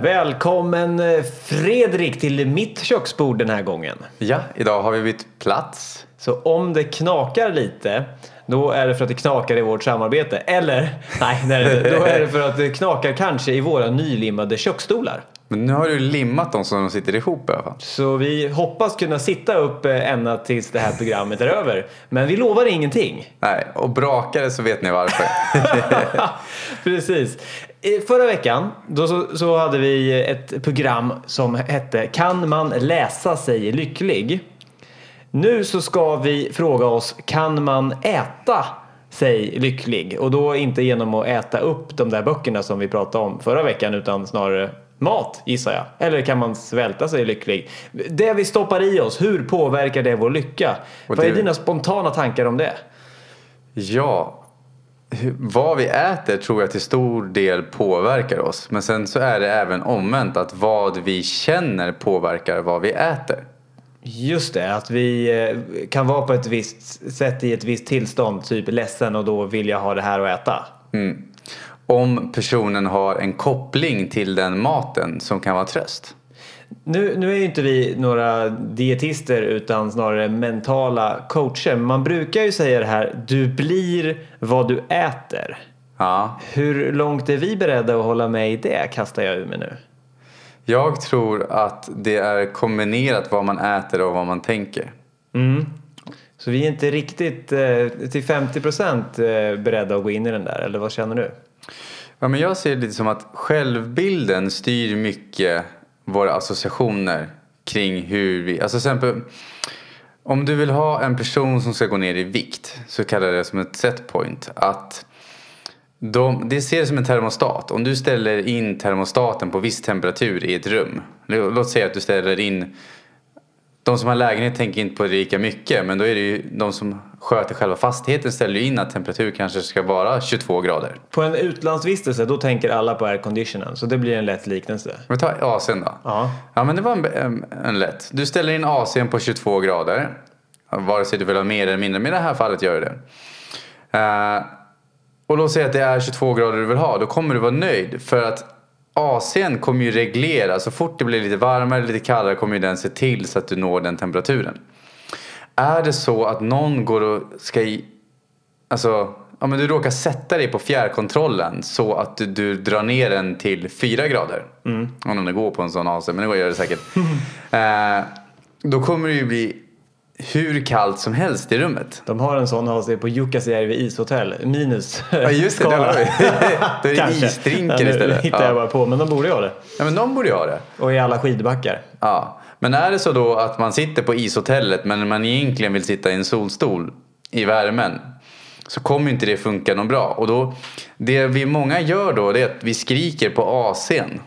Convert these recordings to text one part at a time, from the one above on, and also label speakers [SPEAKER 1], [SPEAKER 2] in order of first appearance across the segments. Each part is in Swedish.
[SPEAKER 1] Välkommen eh, Fredrik till mitt köksbord den här gången.
[SPEAKER 2] Ja, idag har vi bytt plats.
[SPEAKER 1] Så om det knakar lite, då är det för att det knakar i vårt samarbete. Eller, nej, inte. då är det för att det knakar kanske i våra nylimmade köksstolar.
[SPEAKER 2] Men nu har du limmat dem så de sitter ihop i alla fall.
[SPEAKER 1] Så vi hoppas kunna sitta upp eh, ända tills det här programmet är över. Men vi lovar ingenting.
[SPEAKER 2] Nej, och brakar det så vet ni varför.
[SPEAKER 1] Precis. Förra veckan då så, så hade vi ett program som hette Kan man läsa sig lycklig? Nu så ska vi fråga oss Kan man äta sig lycklig? Och då inte genom att äta upp de där böckerna som vi pratade om förra veckan utan snarare mat gissar jag. Eller kan man svälta sig lycklig? Det vi stoppar i oss, hur påverkar det vår lycka?
[SPEAKER 2] Och
[SPEAKER 1] Vad är dina spontana tankar om det?
[SPEAKER 2] ja, vad vi äter tror jag till stor del påverkar oss. Men sen så är det även omvänt att vad vi känner påverkar vad vi äter.
[SPEAKER 1] Just det, att vi eh, kan vara på ett visst sätt i ett visst tillstånd, typ ledsen och då vill jag ha det här att äta.
[SPEAKER 2] Om personen har en koppling till den maten som kan vara tröst.
[SPEAKER 1] Nu, nu är ju inte vi några dietister utan snarare mentala coacher. Man brukar ju säga det här, du blir vad du äter.
[SPEAKER 2] Ja,
[SPEAKER 1] Hur långt är vi beredda att hålla med i det, kastar jag ur mig nu.
[SPEAKER 2] jag tror att det är kombinerat vad man äter och vad man tänker.
[SPEAKER 1] Så vi är inte riktigt eh, till 50 procent eh, beredda att gå in i den där, eller vad känner du?
[SPEAKER 2] Ja, men jag ser det lite som att självbilden styr mycket våra associationer kring hur vi... Alltså till exempel, om du vill ha en person som ska gå ner i vikt så kallar jag det som ett setpoint. Att de, det ser det som en termostat. Om du ställer in termostaten på viss temperatur i ett rum. Låt säga att du ställer in de som har lägenhet tänker inte på det lika mycket men då är det ju de som sköter själva fastigheten ställer ju in att temperatur kanske ska vara 22 grader.
[SPEAKER 1] På en utlandsvistelse då tänker alla på airconditionen så det blir en lätt liknelse.
[SPEAKER 2] Vi tar AC'n då.
[SPEAKER 1] Ja.
[SPEAKER 2] Ja men det var en, en, en lätt. Du ställer in AC'n på 22 grader. Vare sig du vill ha mer eller mindre. Men i det här fallet gör du det. Eh, och låt säga att det är 22 grader du vill ha. Då kommer du vara nöjd. För att AC'n kommer ju reglera. Så fort det blir lite varmare eller lite kallare kommer ju den se till så att du når den temperaturen. Är det så att någon går och ska i, Alltså, ja, men du råkar sätta dig på fjärrkontrollen så att du, du drar ner den till 4 grader. Om det går på en sån AC, men det går gör det säkert. eh, då kommer det ju bli hur kallt som helst i rummet.
[SPEAKER 1] De har en sån AC på Jukkasjärvi ishotell, minus
[SPEAKER 2] Ja just det, där har vi. Då är det isdrinkar
[SPEAKER 1] Ja,
[SPEAKER 2] istället.
[SPEAKER 1] hittar jag
[SPEAKER 2] Ja.
[SPEAKER 1] bara på, men de borde ju ha det.
[SPEAKER 2] ja men de borde ju ha det.
[SPEAKER 1] Och i alla skidbackar.
[SPEAKER 2] Ja. Men är det så då att man sitter på ishotellet men man egentligen vill sitta i en solstol i värmen så kommer inte det funka något bra. Och då, det vi många gör då det är att vi skriker på AC'n.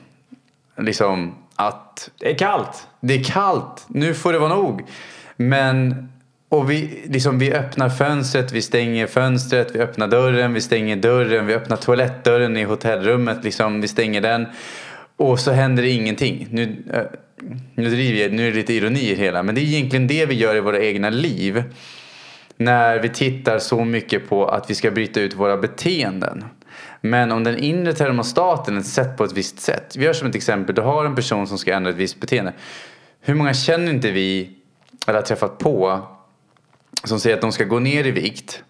[SPEAKER 2] Liksom att
[SPEAKER 1] Det är kallt.
[SPEAKER 2] det är kallt, nu får det vara nog. Men, och vi, liksom, vi öppnar fönstret, vi stänger fönstret, vi öppnar dörren, vi stänger dörren, vi öppnar toalettdörren i hotellrummet, liksom, vi stänger den. Och så händer det ingenting. Nu, eh, nu driver jag, nu är det lite ironi i det hela, men det är egentligen det vi gör i våra egna liv. När vi tittar så mycket på att vi ska bryta ut våra beteenden. Men om den inre termostaten är sett på ett visst sätt. Vi gör som ett exempel, du har en person som ska ändra ett visst beteende. Hur många känner inte vi, eller har träffat på, som säger att de ska gå ner i vikt.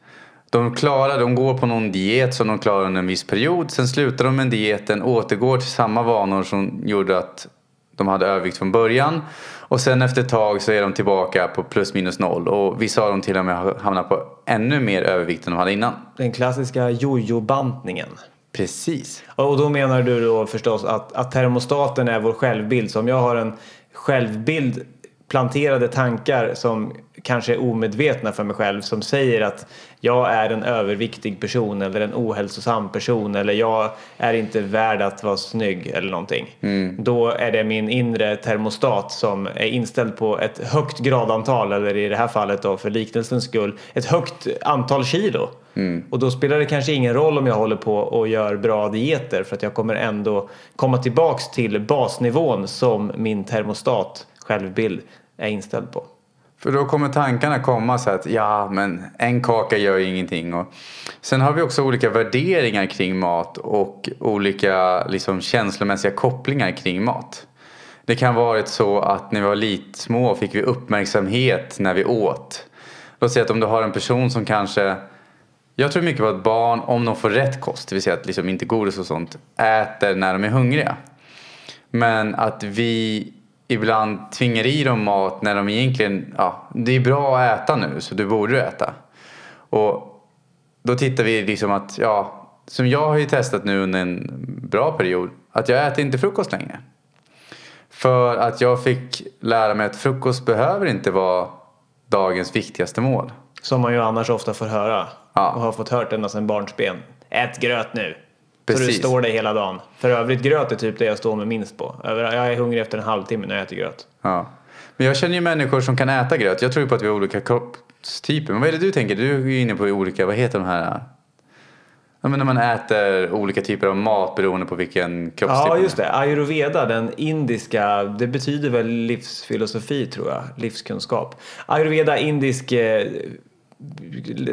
[SPEAKER 2] De klarar, de går på någon diet som de klarar under en viss period. Sen slutar de med dieten, återgår till samma vanor som gjorde att de hade övervikt från början. Och sen efter ett tag så är de tillbaka på plus minus noll. Och vissa av dem till och med har hamnat på ännu mer övervikt än de hade innan.
[SPEAKER 1] Den klassiska jojo-bantningen.
[SPEAKER 2] Precis.
[SPEAKER 1] Och då menar du då förstås att, att termostaten är vår självbild. Så om jag har en självbild, planterade tankar som kanske är omedvetna för mig själv som säger att jag är en överviktig person eller en ohälsosam person eller jag är inte värd att vara snygg eller någonting. Då är det min inre termostat som är inställd på ett högt gradantal eller i det här fallet då för liknelsens skull ett högt antal kilo. Och då spelar det kanske ingen roll om jag håller på och gör bra dieter för att jag kommer ändå komma tillbaks till basnivån som min termostat självbild är inställd på.
[SPEAKER 2] För då kommer tankarna komma så att ja men en kaka gör ju ingenting. Och sen har vi också olika värderingar kring mat och olika liksom, känslomässiga kopplingar kring mat. Det kan ha varit så att när vi var lite små fick vi uppmärksamhet när vi åt. Låt säga att om du har en person som kanske jag tror mycket på att barn, om de får rätt kost, det vill säga att liksom inte godis och sånt, äter när de är hungriga. Men att vi ibland tvingar i dem mat när de egentligen, ja, det är bra att äta nu så du borde äta. Och då tittar vi liksom att, ja, som jag har ju testat nu under en bra period, att jag äter inte frukost längre. För att jag fick lära mig att frukost behöver inte vara dagens viktigaste mål.
[SPEAKER 1] Som man ju annars ofta får höra.
[SPEAKER 2] Ja.
[SPEAKER 1] Och har fått hört ända sedan barnsben. Ät gröt nu. Så du
[SPEAKER 2] Precis.
[SPEAKER 1] står dig hela dagen. För övrigt gröt är typ det jag står med minst på. Jag är hungrig efter en halvtimme när jag äter gröt.
[SPEAKER 2] Ja. Men jag känner ju människor som kan äta gröt. Jag tror ju på att vi har olika kroppstyper. Men vad är det du tänker? Du är ju inne på olika, vad heter de här? Ja, men när man äter olika typer av mat beroende på vilken kroppstyp
[SPEAKER 1] Ja, just det. Ayurveda, den indiska, det betyder väl livsfilosofi tror jag, livskunskap. Ayurveda, indisk eh,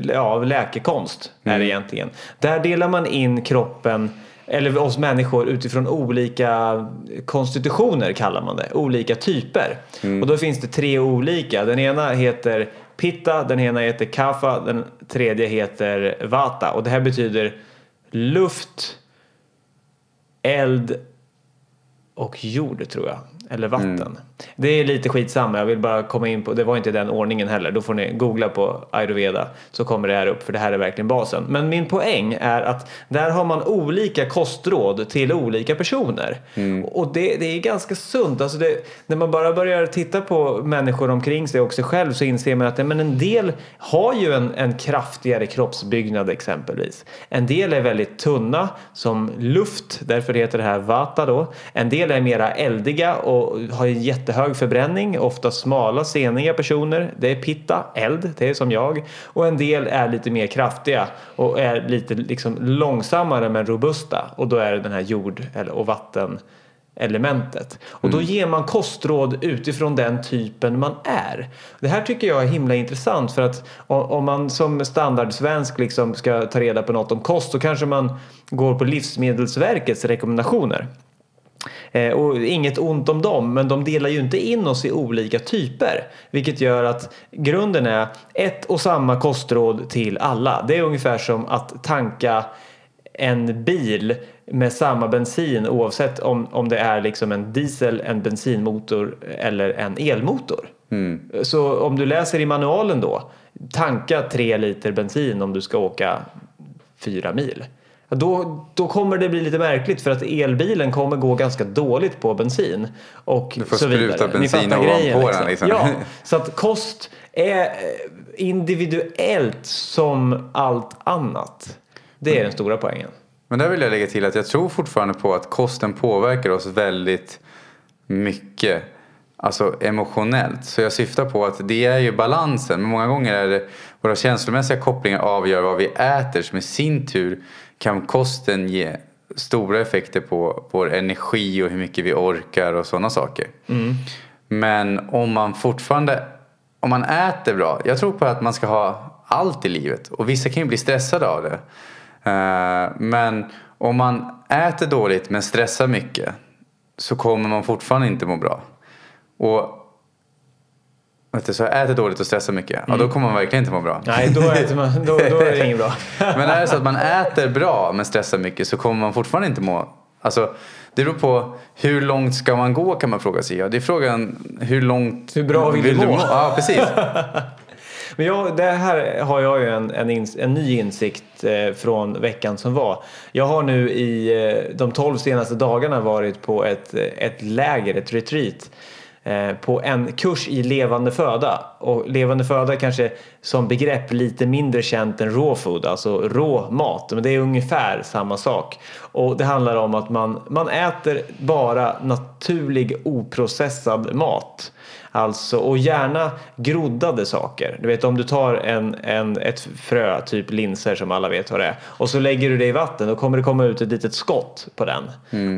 [SPEAKER 1] ja, läkekonst är
[SPEAKER 2] Mm.
[SPEAKER 1] det egentligen. Där delar man in kroppen, eller oss människor, utifrån olika konstitutioner kallar man det, olika typer.
[SPEAKER 2] Mm.
[SPEAKER 1] Och då finns det tre olika. Den ena heter Pitta, den ena heter Kapha, den tredje heter Vata. Och det här betyder luft, eld och jord tror jag. Eller vatten. Det är lite skitsamma. Jag vill bara komma in på, det var inte den ordningen heller. Då får ni googla på ayurveda så kommer det här upp för det här är verkligen basen. Men min poäng är att där har man olika kostråd till olika personer. Och det, det är ganska sunt. Alltså det, när man bara börjar titta på människor omkring sig och sig själv så inser man att men en del har ju en, en kraftigare kroppsbyggnad exempelvis. En del är väldigt tunna som luft, därför heter det här vata då. En del är mera eldiga och har en jättehög förbränning, ofta smala, seniga personer. Det är pitta, eld, det är som jag. Och en del är lite mer kraftiga och är lite liksom långsammare men robusta. Och då är det den här jord och vatten elementet. Och då ger man kostråd utifrån den typen man är. Det här tycker jag är himla intressant för att om om man som standardsvensk liksom ska ta reda på något om kost så kanske man går på Livsmedelsverkets rekommendationer. Eh, och inget ont om dem, men de delar ju inte in oss i olika typer. Vilket gör att grunden är ett och samma kostråd till alla. Det är ungefär som att tanka en bil med samma bensin oavsett om, om det är liksom en diesel, en bensinmotor eller en elmotor. Så om du läser i manualen då, tanka tre liter bensin om du ska åka fyra mil. Då, då kommer det bli lite märkligt för att elbilen kommer gå ganska dåligt på bensin. Och
[SPEAKER 2] Du får
[SPEAKER 1] så vidare.
[SPEAKER 2] spruta bensin ovanpå
[SPEAKER 1] grejen,
[SPEAKER 2] den, liksom.
[SPEAKER 1] Ja, så att kost är eh, individuellt som allt annat. Det är den stora poängen.
[SPEAKER 2] Men där vill jag lägga till att jag tror fortfarande på att kosten påverkar oss väldigt mycket. Alltså emotionellt. Så jag syftar på att det är ju balansen. Men många gånger är det våra känslomässiga kopplingar avgör vad vi äter. Som i sin tur kan kosten ge stora effekter på vår energi och hur mycket vi orkar och sådana saker. Men om man fortfarande, om man äter bra. Jag tror på att man ska ha allt i livet. Och vissa kan ju bli stressade av det. Eh, Men om man äter dåligt men stressar mycket så kommer man fortfarande inte må bra. Och vet du, så äter dåligt och stressar mycket, ja då kommer man verkligen inte må bra.
[SPEAKER 1] Nej, då är, man, då, då är det inget bra.
[SPEAKER 2] Men är det så att man äter bra men stressar mycket så kommer man fortfarande inte må... Alltså, det beror på hur långt ska man gå kan man fråga sig. Ja, det är frågan hur långt
[SPEAKER 1] Hur bra vill du må?
[SPEAKER 2] Ja, precis.
[SPEAKER 1] Men jag, det här har jag ju en, en, ins, en ny insikt eh, från veckan som var. Jag har nu i eh, de 12 senaste dagarna varit på ett, eh, ett läger, ett retreat. Eh, på en kurs i levande föda. Och levande föda kanske som begrepp lite mindre känt än raw food, alltså rå mat. Men det är ungefär samma sak. Och det handlar om att man, man äter bara naturlig oprocessad mat. Alltså, och gärna groddade saker. Du vet om du tar en, en, ett frö, typ linser som alla vet vad det är. Och så lägger du det i vatten, då kommer det komma ut ett litet skott på den.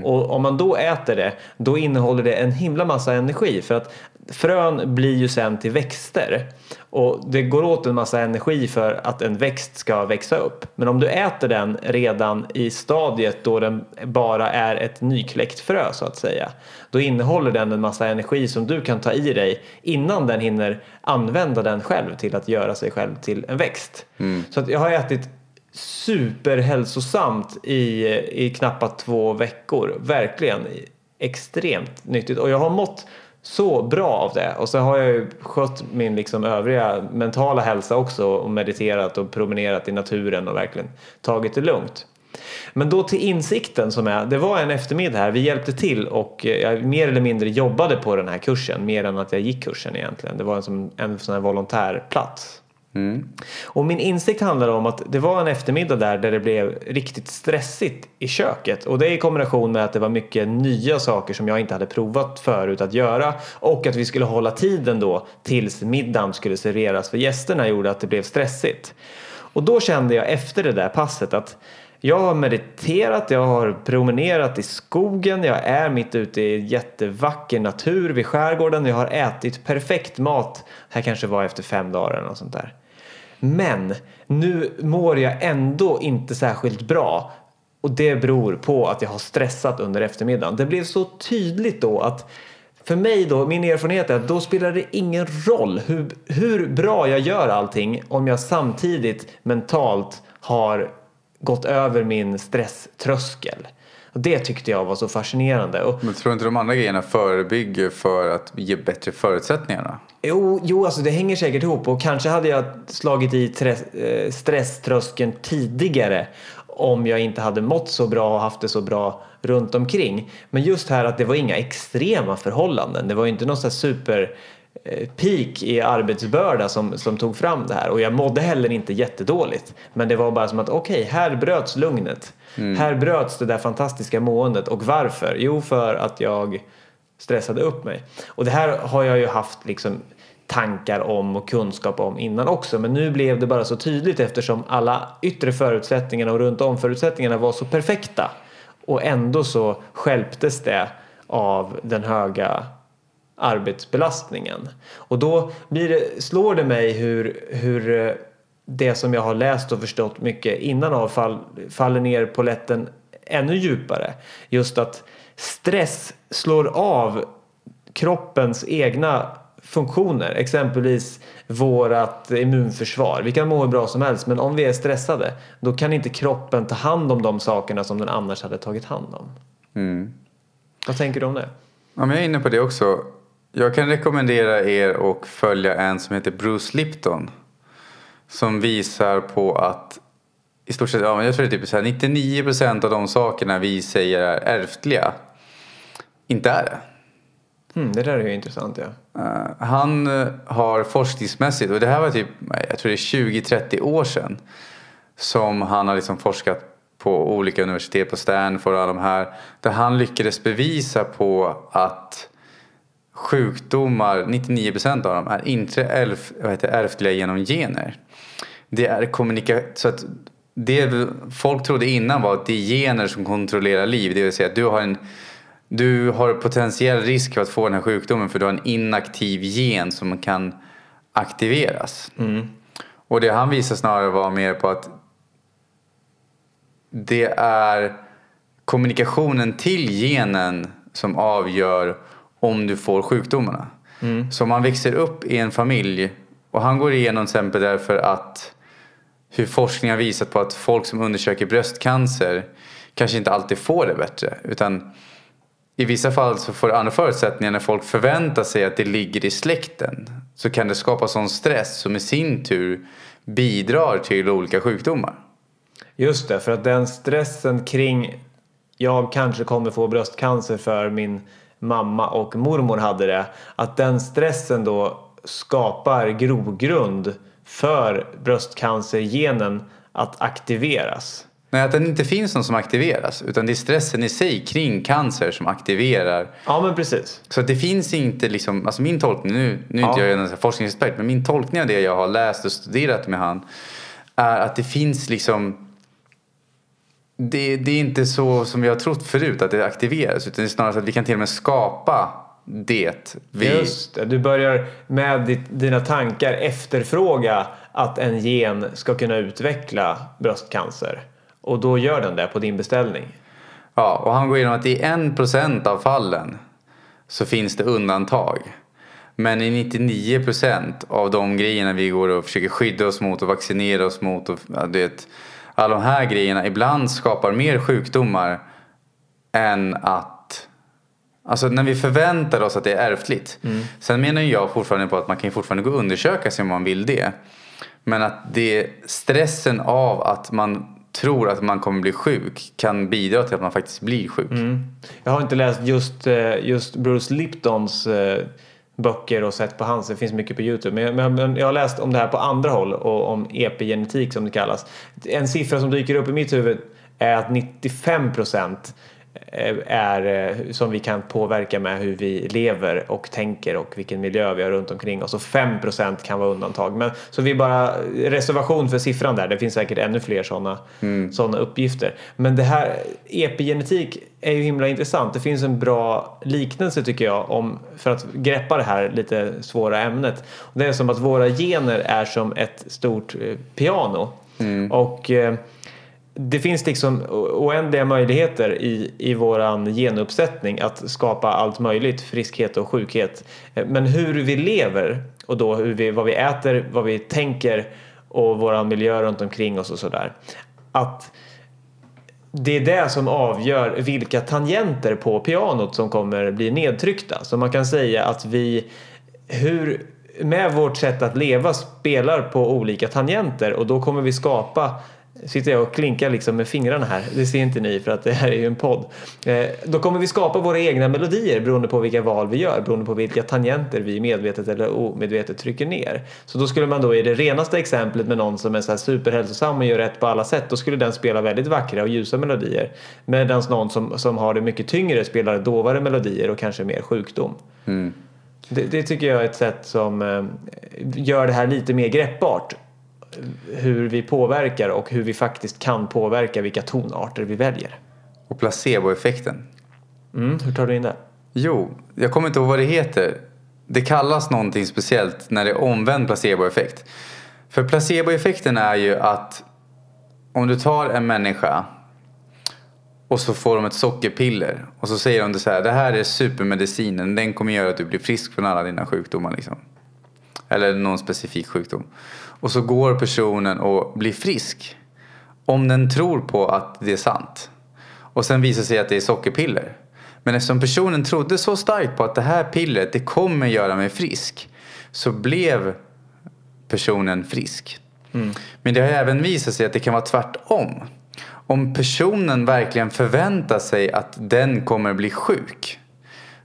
[SPEAKER 1] Och om man då äter det, då innehåller det en himla massa energi. För att frön blir ju sen till växter och det går åt en massa energi för att en växt ska växa upp. Men om du äter den redan i stadiet då den bara är ett nykläckt frö så att säga, då innehåller den en massa energi som du kan ta i dig innan den hinner använda den själv till att göra sig själv till en växt.
[SPEAKER 2] Mm.
[SPEAKER 1] Så att jag har ätit superhälsosamt i, i knappt två veckor. Verkligen extremt nyttigt. Och jag har mått så bra av det. Och så har jag ju skött min liksom övriga mentala hälsa också och mediterat och promenerat i naturen och verkligen tagit det lugnt. Men då till insikten som är, det var en eftermiddag här, vi hjälpte till och eh, jag mer eller mindre jobbade på den här kursen mer än att jag gick kursen egentligen. Det var en, som, en sån här volontärplats.
[SPEAKER 2] Mm.
[SPEAKER 1] Och min insikt handlar om att det var en eftermiddag där, där det blev riktigt stressigt i köket. Och det i kombination med att det var mycket nya saker som jag inte hade provat förut att göra. Och att vi skulle hålla tiden då tills middagen skulle serveras för gästerna gjorde att det blev stressigt. Och då kände jag efter det där passet att jag har mediterat, jag har promenerat i skogen, jag är mitt ute i jättevacker natur vid skärgården, jag har ätit perfekt mat. Det här kanske var efter fem dagar eller något sånt där. Men nu mår jag ändå inte särskilt bra. Och det beror på att jag har stressat under eftermiddagen. Det blev så tydligt då att för mig då, min erfarenhet är att då spelar det ingen roll hur, hur bra jag gör allting om jag samtidigt mentalt har gått över min stresströskel. Och det tyckte jag var så fascinerande. Och,
[SPEAKER 2] Men tror du inte de andra grejerna förebygger för att ge bättre förutsättningar?
[SPEAKER 1] jo, jo, alltså det hänger säkert ihop och kanske hade jag slagit i tre- eh, stresströskeln tidigare om jag inte hade mått så bra och haft det så bra runt omkring. Men just här att det var inga extrema förhållanden. Det var ju inte någon här super peak i arbetsbörda som, som tog fram det här och jag mådde heller inte jättedåligt. Men det var bara som att okej, här bröts lugnet. Här bröts det där fantastiska måendet och varför? Jo, för att jag stressade upp mig. Och det här har jag ju haft liksom tankar om och kunskap om innan också men nu blev det bara så tydligt eftersom alla yttre förutsättningarna och runt om förutsättningarna var så perfekta och ändå så skälptes det av den höga arbetsbelastningen. Och då blir det, slår det mig hur, hur eh, det som jag har läst och förstått mycket innan av fall, faller ner på lätten ännu djupare. Just att stress slår av kroppens egna funktioner, exempelvis vårat immunförsvar. Vi kan må hur bra som helst men om vi är stressade då kan inte kroppen ta hand om de sakerna som den annars hade tagit hand om.
[SPEAKER 2] Mm.
[SPEAKER 1] Vad tänker du om det?
[SPEAKER 2] Ja, men jag är inne på det också. Jag kan rekommendera er att följa en som heter Bruce Lipton. Som visar på att i stort sett, ja, jag tror det är typ så här, 99% av de sakerna vi säger är ärftliga inte är det.
[SPEAKER 1] Hmm, det där är ju intressant ja.
[SPEAKER 2] Eh, han eh, har forskningsmässigt, och det här var typ, jag tror det är 20-30 år sedan. Som han har liksom forskat på olika universitet, på Stanford och alla de här. Där han lyckades bevisa på att sjukdomar, 99% av dem, är inte ärf, vad heter, ärftliga genom gener. Det är kommunikation, så att det folk trodde innan var att det är gener som kontrollerar liv. Det vill säga att du har en du har potentiell risk för att få den här sjukdomen för du har en inaktiv gen som kan aktiveras. Och det han visar snarare var mer på att det är kommunikationen till genen som avgör om du får sjukdomarna. Så om man växer upp i en familj och han går igenom till exempel därför att hur forskning har visat på att folk som undersöker bröstcancer kanske inte alltid får det bättre. Utan i vissa fall så får det andra förutsättningar när folk förväntar sig att det ligger i släkten. Så kan det skapa sån stress som i sin tur bidrar till olika sjukdomar.
[SPEAKER 1] Just det, för att den stressen kring jag kanske kommer få bröstcancer för min mamma och mormor hade det. Att den stressen då skapar grogrund för bröstcancergenen att aktiveras.
[SPEAKER 2] Nej, att den inte finns någon som aktiveras. Utan det är stressen i sig kring cancer som aktiverar.
[SPEAKER 1] Ja men precis.
[SPEAKER 2] Så det finns inte liksom, alltså min tolkning, nu, nu är inte
[SPEAKER 1] Ja.
[SPEAKER 2] jag en forskningsexpert, men min tolkning av det jag har läst och studerat med han är att det finns liksom det, det är inte så som vi har trott förut att det aktiveras utan det är snarare så att vi kan till och med skapa det. Vi,
[SPEAKER 1] Just det, du börjar med ditt, dina tankar efterfråga att en gen ska kunna utveckla bröstcancer. Och då gör den det på din beställning.
[SPEAKER 2] Ja, och han går igenom att i en procent av fallen så finns det undantag. Men i 99 procent av de grejerna vi går och försöker skydda oss mot och vaccinera oss mot och ja, du vet, alla de här grejerna ibland skapar mer sjukdomar än att Alltså när vi förväntar oss att det är ärftligt. Sen menar jag fortfarande på att man kan fortfarande gå och undersöka sig om man vill det. Men att det stressen av att man tror att man kommer bli sjuk kan bidra till att man faktiskt blir sjuk.
[SPEAKER 1] Jag har inte läst just, eh, just Bruce Liptons eh, böcker och sett på hans. Det finns mycket på Youtube. Men jag, men- men jag har läst om det här på andra håll och om epigenetik som det kallas. En siffra som dyker upp i mitt huvud är att 95 procent är eh, som vi kan påverka med hur vi lever och tänker och vilken miljö vi har runt omkring oss. Och 5 procent kan vara undantag. Men, så vi bara reservation för siffran där. Det finns säkert ännu fler sådana såna uppgifter. Men det här epigenetik är ju himla intressant. Det finns en bra liknelse tycker jag om, för att greppa det här lite svåra ämnet. Det är som att våra gener är som ett stort eh, piano. Och eh, det finns liksom oändliga möjligheter i, i våran genuppsättning att skapa allt möjligt, friskhet och sjukhet. Men hur vi lever och då hur vi, vad vi äter, vad vi tänker och våran miljö runt omkring oss och sådär. Att det är det som avgör vilka tangenter på pianot som kommer bli nedtryckta. Så man kan säga att vi hur, med vårt sätt att leva spelar på olika tangenter och då kommer vi skapa Sitter jag och klinkar liksom med fingrarna här. Det ser inte ni för att det här är ju en podd. Eh, då kommer vi skapa våra egna melodier beroende på vilka val vi gör. Beroende på vilka tangenter vi medvetet eller omedvetet trycker ner. Så då skulle man då i det renaste exemplet med någon som är så här superhälsosam och gör rätt på alla sätt. Då skulle den spela väldigt vackra och ljusa melodier. Medan någon som, som har det mycket tyngre spelar dovare melodier och kanske mer sjukdom. Det, det tycker jag är ett sätt som eh, gör det här lite mer greppbart. Hur vi påverkar och hur vi faktiskt kan påverka vilka tonarter vi väljer.
[SPEAKER 2] Och placeboeffekten.
[SPEAKER 1] Mm, hur tar du in det?
[SPEAKER 2] Jo, jag kommer inte ihåg vad det heter. Det kallas någonting speciellt när det är omvänd placeboeffekt. För placeboeffekten är ju att om du tar en människa och så får de ett sockerpiller och så säger de det så här, det här är supermedicinen, den kommer göra att du blir frisk från alla dina sjukdomar liksom. Eller någon specifik sjukdom. Och så går personen och blir frisk. Om den tror på att det är sant. Och sen visar sig att det är sockerpiller. Men eftersom personen trodde så starkt på att det här pillret det kommer göra mig frisk. Så blev personen frisk. Men det har även visat sig att det kan vara tvärtom. Om personen verkligen förväntar sig att den kommer bli sjuk.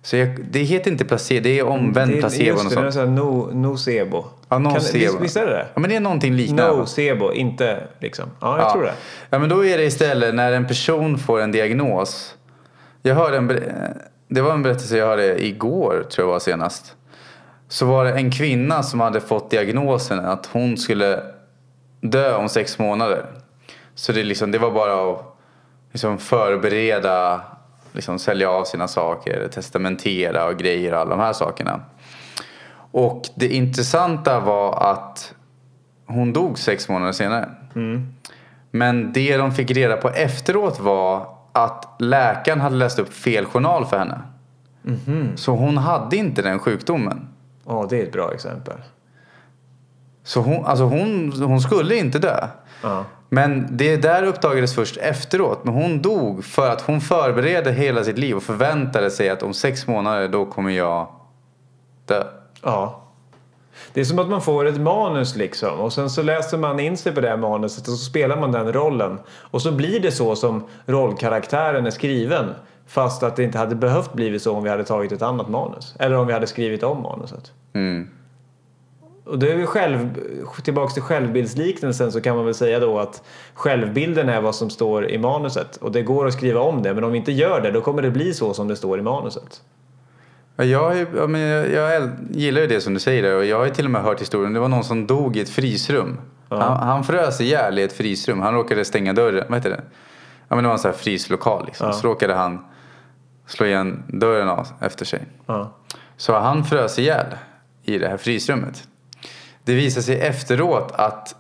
[SPEAKER 2] Så jag, det heter inte placebo, det är omvänd
[SPEAKER 1] Det
[SPEAKER 2] placebo.
[SPEAKER 1] Just det, det är
[SPEAKER 2] sånt.
[SPEAKER 1] så här no, nocebo.
[SPEAKER 2] Ja, nocebo.
[SPEAKER 1] Kan, visst, är det det?
[SPEAKER 2] Ja, men det är någonting liknande.
[SPEAKER 1] Nocebo, inte liksom. Ja, jag
[SPEAKER 2] ja.
[SPEAKER 1] tror det.
[SPEAKER 2] Ja, men då är det istället när en person får en diagnos. Jag hörde en, det var en berättelse jag hörde igår, tror jag var senast. Så var det en kvinna som hade fått diagnosen att hon skulle dö om sex månader. Så det, liksom, det var bara att liksom förbereda, liksom sälja av sina saker, testamentera och grejer och alla de här sakerna. Och det intressanta var att hon dog sex månader senare. Men det de fick reda på efteråt var att läkaren hade läst upp fel journal för henne. Så hon hade inte den sjukdomen.
[SPEAKER 1] Ja, det är ett bra exempel.
[SPEAKER 2] Så hon, alltså hon, hon skulle inte dö.
[SPEAKER 1] Ja.
[SPEAKER 2] Men det där uppdagades först efteråt. Men hon dog för att hon förberedde hela sitt liv och förväntade sig att om sex månader då kommer jag dö.
[SPEAKER 1] Ja. Det är som att man får ett manus liksom och sen så läser man in sig på det manuset och så spelar man den rollen. Och så blir det så som rollkaraktären är skriven. Fast att det inte hade behövt blivit så om vi hade tagit ett annat manus. Eller om vi hade skrivit om manuset.
[SPEAKER 2] Mm.
[SPEAKER 1] Och då är vi själv, tillbaks till självbildsliknelsen så kan man väl säga då att självbilden är vad som står i manuset. Och det går att skriva om det men om vi inte gör det då kommer det bli så som det står i manuset.
[SPEAKER 2] Ja, Jag, ja, jag, jag gillar ju det som du säger där och jag har till och med hört historien. Det var någon som dog i ett frysrum. Han, han frös ihjäl i ett frysrum. Han råkade stänga dörren. Vad heter det? Ja men det var en sån här fryslokal liksom.
[SPEAKER 1] Ja.
[SPEAKER 2] Så råkade han slå igen dörren av efter sig.
[SPEAKER 1] Ja.
[SPEAKER 2] Så han frös ihjäl i det här frysrummet. Det visade sig efteråt att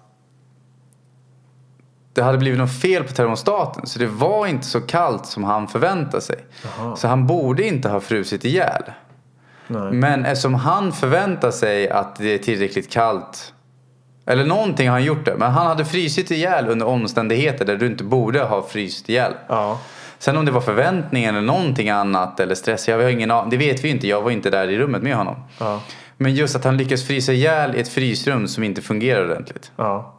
[SPEAKER 2] det hade blivit något fel på termostaten så det var inte så kallt som han förväntade sig.
[SPEAKER 1] Jaha.
[SPEAKER 2] Så han borde inte ha frusit ihjäl.
[SPEAKER 1] Nej.
[SPEAKER 2] Men eftersom han förväntar sig att det är tillräckligt kallt eller någonting har han gjort det. Men han hade frysit ihjäl under omständigheter där du inte borde ha fryst ihjäl.
[SPEAKER 1] Ja.
[SPEAKER 2] Sen om det var förväntningen eller någonting annat eller stress, jag har ingen. Det vet vi inte. Jag var inte där i rummet med honom.
[SPEAKER 1] Ja.
[SPEAKER 2] Men just att han lyckas frysa ihjäl i ett frysrum som inte fungerar ordentligt.
[SPEAKER 1] Ja.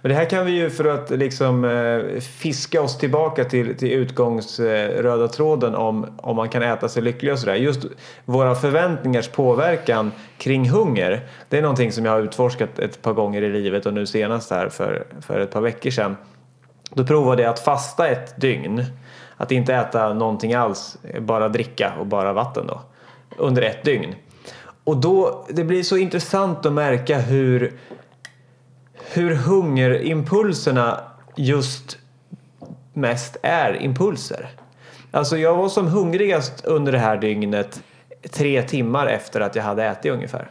[SPEAKER 1] Men det här kan vi ju för att liksom eh, fiska oss tillbaka till, till utgångsröda tråden om, om man kan äta sig lycklig och sådär. Just våra förväntningars påverkan kring hunger. Det är någonting som jag har utforskat ett par gånger i livet och nu senast här för, för ett par veckor sedan. Då provade jag att fasta ett dygn. Att inte äta någonting alls, bara dricka och bara vatten då. Under ett dygn. Och då, det blir så intressant att märka hur hur hungerimpulserna just mest är impulser. Alltså jag var som hungrigast under det här dygnet tre timmar efter att jag hade ätit ungefär.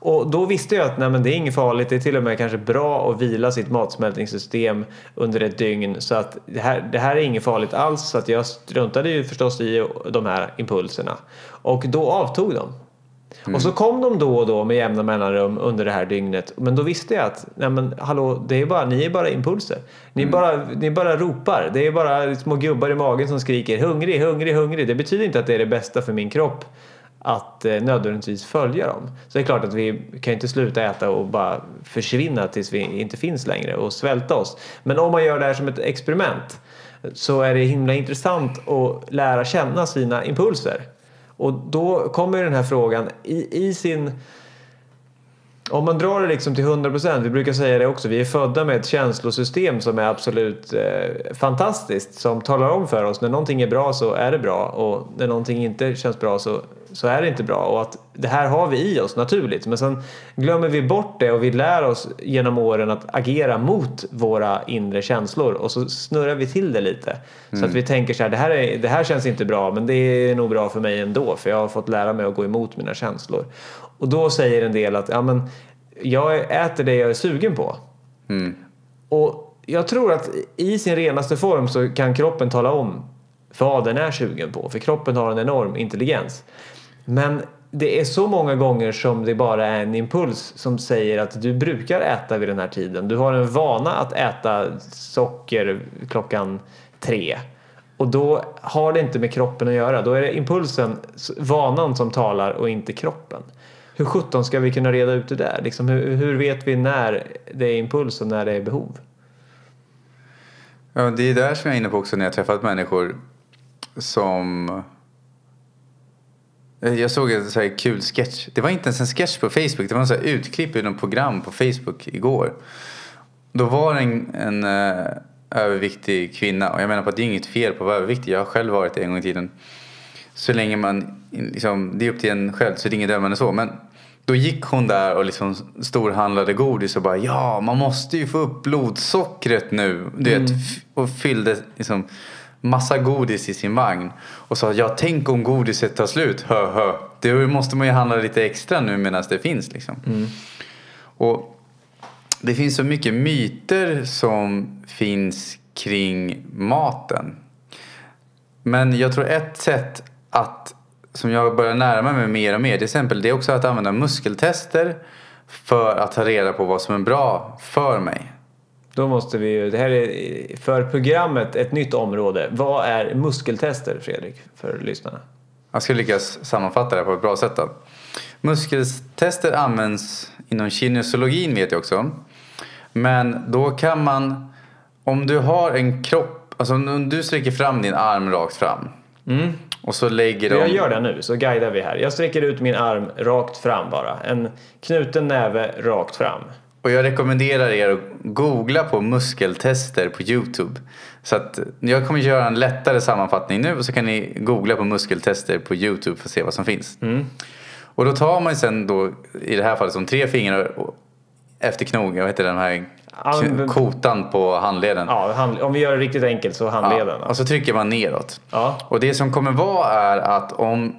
[SPEAKER 1] Och då visste jag att nej, men det är inget farligt, det är till och med kanske bra att vila sitt matsmältningssystem under ett dygn så att det här, det här är inget farligt alls så att jag struntade ju förstås i de här impulserna. Och då avtog de. Och så kom de då och då med jämna mellanrum under det här dygnet. Men då visste jag att nej men, hallå, det är bara, ni är bara impulser. Ni, bara, ni bara ropar. Det är bara små gubbar i magen som skriker hungrig, hungrig, hungrig. Det betyder inte att det är det bästa för min kropp att eh, nödvändigtvis följa dem. Så det är klart att vi kan inte sluta äta och bara försvinna tills vi inte finns längre och svälta oss. Men om man gör det här som ett experiment så är det himla intressant att lära känna sina impulser. Och då kommer den här frågan i, i sin... Om man drar det liksom till 100 procent, vi brukar säga det också, vi är födda med ett känslosystem som är absolut eh, fantastiskt. Som talar om för oss när någonting är bra så är det bra och när någonting inte känns bra så, så är det inte bra. Och att det här har vi i oss naturligt. Men sen glömmer vi bort det och vi lär oss genom åren att agera mot våra inre känslor och så snurrar vi till det lite. Så att vi tänker så här, det här, är, det här känns inte bra men det är nog bra för mig ändå för jag har fått lära mig att gå emot mina känslor. Och då säger en del att ja, men, jag äter det jag är sugen på. Och jag tror att i sin renaste form så kan kroppen tala om vad den är sugen på. För kroppen har en enorm intelligens. Men det är så många gånger som det bara är en impuls som säger att du brukar äta vid den här tiden. Du har en vana att äta socker klockan tre. Och då har det inte med kroppen att göra. Då är det impulsen, vanan som talar och inte kroppen. Hur sjutton ska vi kunna reda ut det där? Liksom, hur, hur vet vi när det är impuls och när det är behov?
[SPEAKER 2] Ja, det är där som jag är inne på också när jag träffat människor som... Eh, jag såg en så här kul sketch. Det var inte ens en sketch på Facebook. Det var en så här utklipp ur något program på Facebook igår. Då var det en, en uh, överviktig kvinna. Och jag menar på att det är inget fel på att vara överviktig. Jag har själv varit det en gång i tiden. Så länge man, liksom, det är upp till en själv så det är inget dömande så. Men då gick hon där och liksom storhandlade godis och bara ja, man måste ju få upp blodsockret nu. Du vet, och fyllde liksom massa godis i sin vagn. Och sa ja, tänk om godiset tar slut, hö hö. Det måste man ju handla lite extra nu medan det finns liksom. Och det finns så mycket myter som finns kring maten. Men jag tror ett sätt att som jag börjar närma mig mer och mer till exempel det är också att använda muskeltester för att ta reda på vad som är bra för mig.
[SPEAKER 1] Då måste vi ju, det här är för programmet ett nytt område. Vad är muskeltester Fredrik för lyssnarna?
[SPEAKER 2] Jag ska lyckas sammanfatta det på ett bra sätt då. Muskeltester används inom kinesiologin vet jag också. Men då kan man, om du har en kropp, alltså om du sträcker fram din arm rakt fram. Och så lägger de...
[SPEAKER 1] Jag gör det nu så guidar vi här. Jag sträcker ut min arm rakt fram bara. En knuten näve rakt fram.
[SPEAKER 2] Och jag rekommenderar er att googla på muskeltester på Youtube. Så att jag kommer göra en lättare sammanfattning nu och så kan ni googla på muskeltester på Youtube för att se vad som finns. Och då tar man sen då i det här fallet som tre fingrar efter knogen, vad heter den här kotan på handleden.
[SPEAKER 1] Ja, hand, om vi gör det riktigt enkelt så handleden.
[SPEAKER 2] Ja, och så trycker man neråt.
[SPEAKER 1] Ja.
[SPEAKER 2] Och det som kommer vara är att om,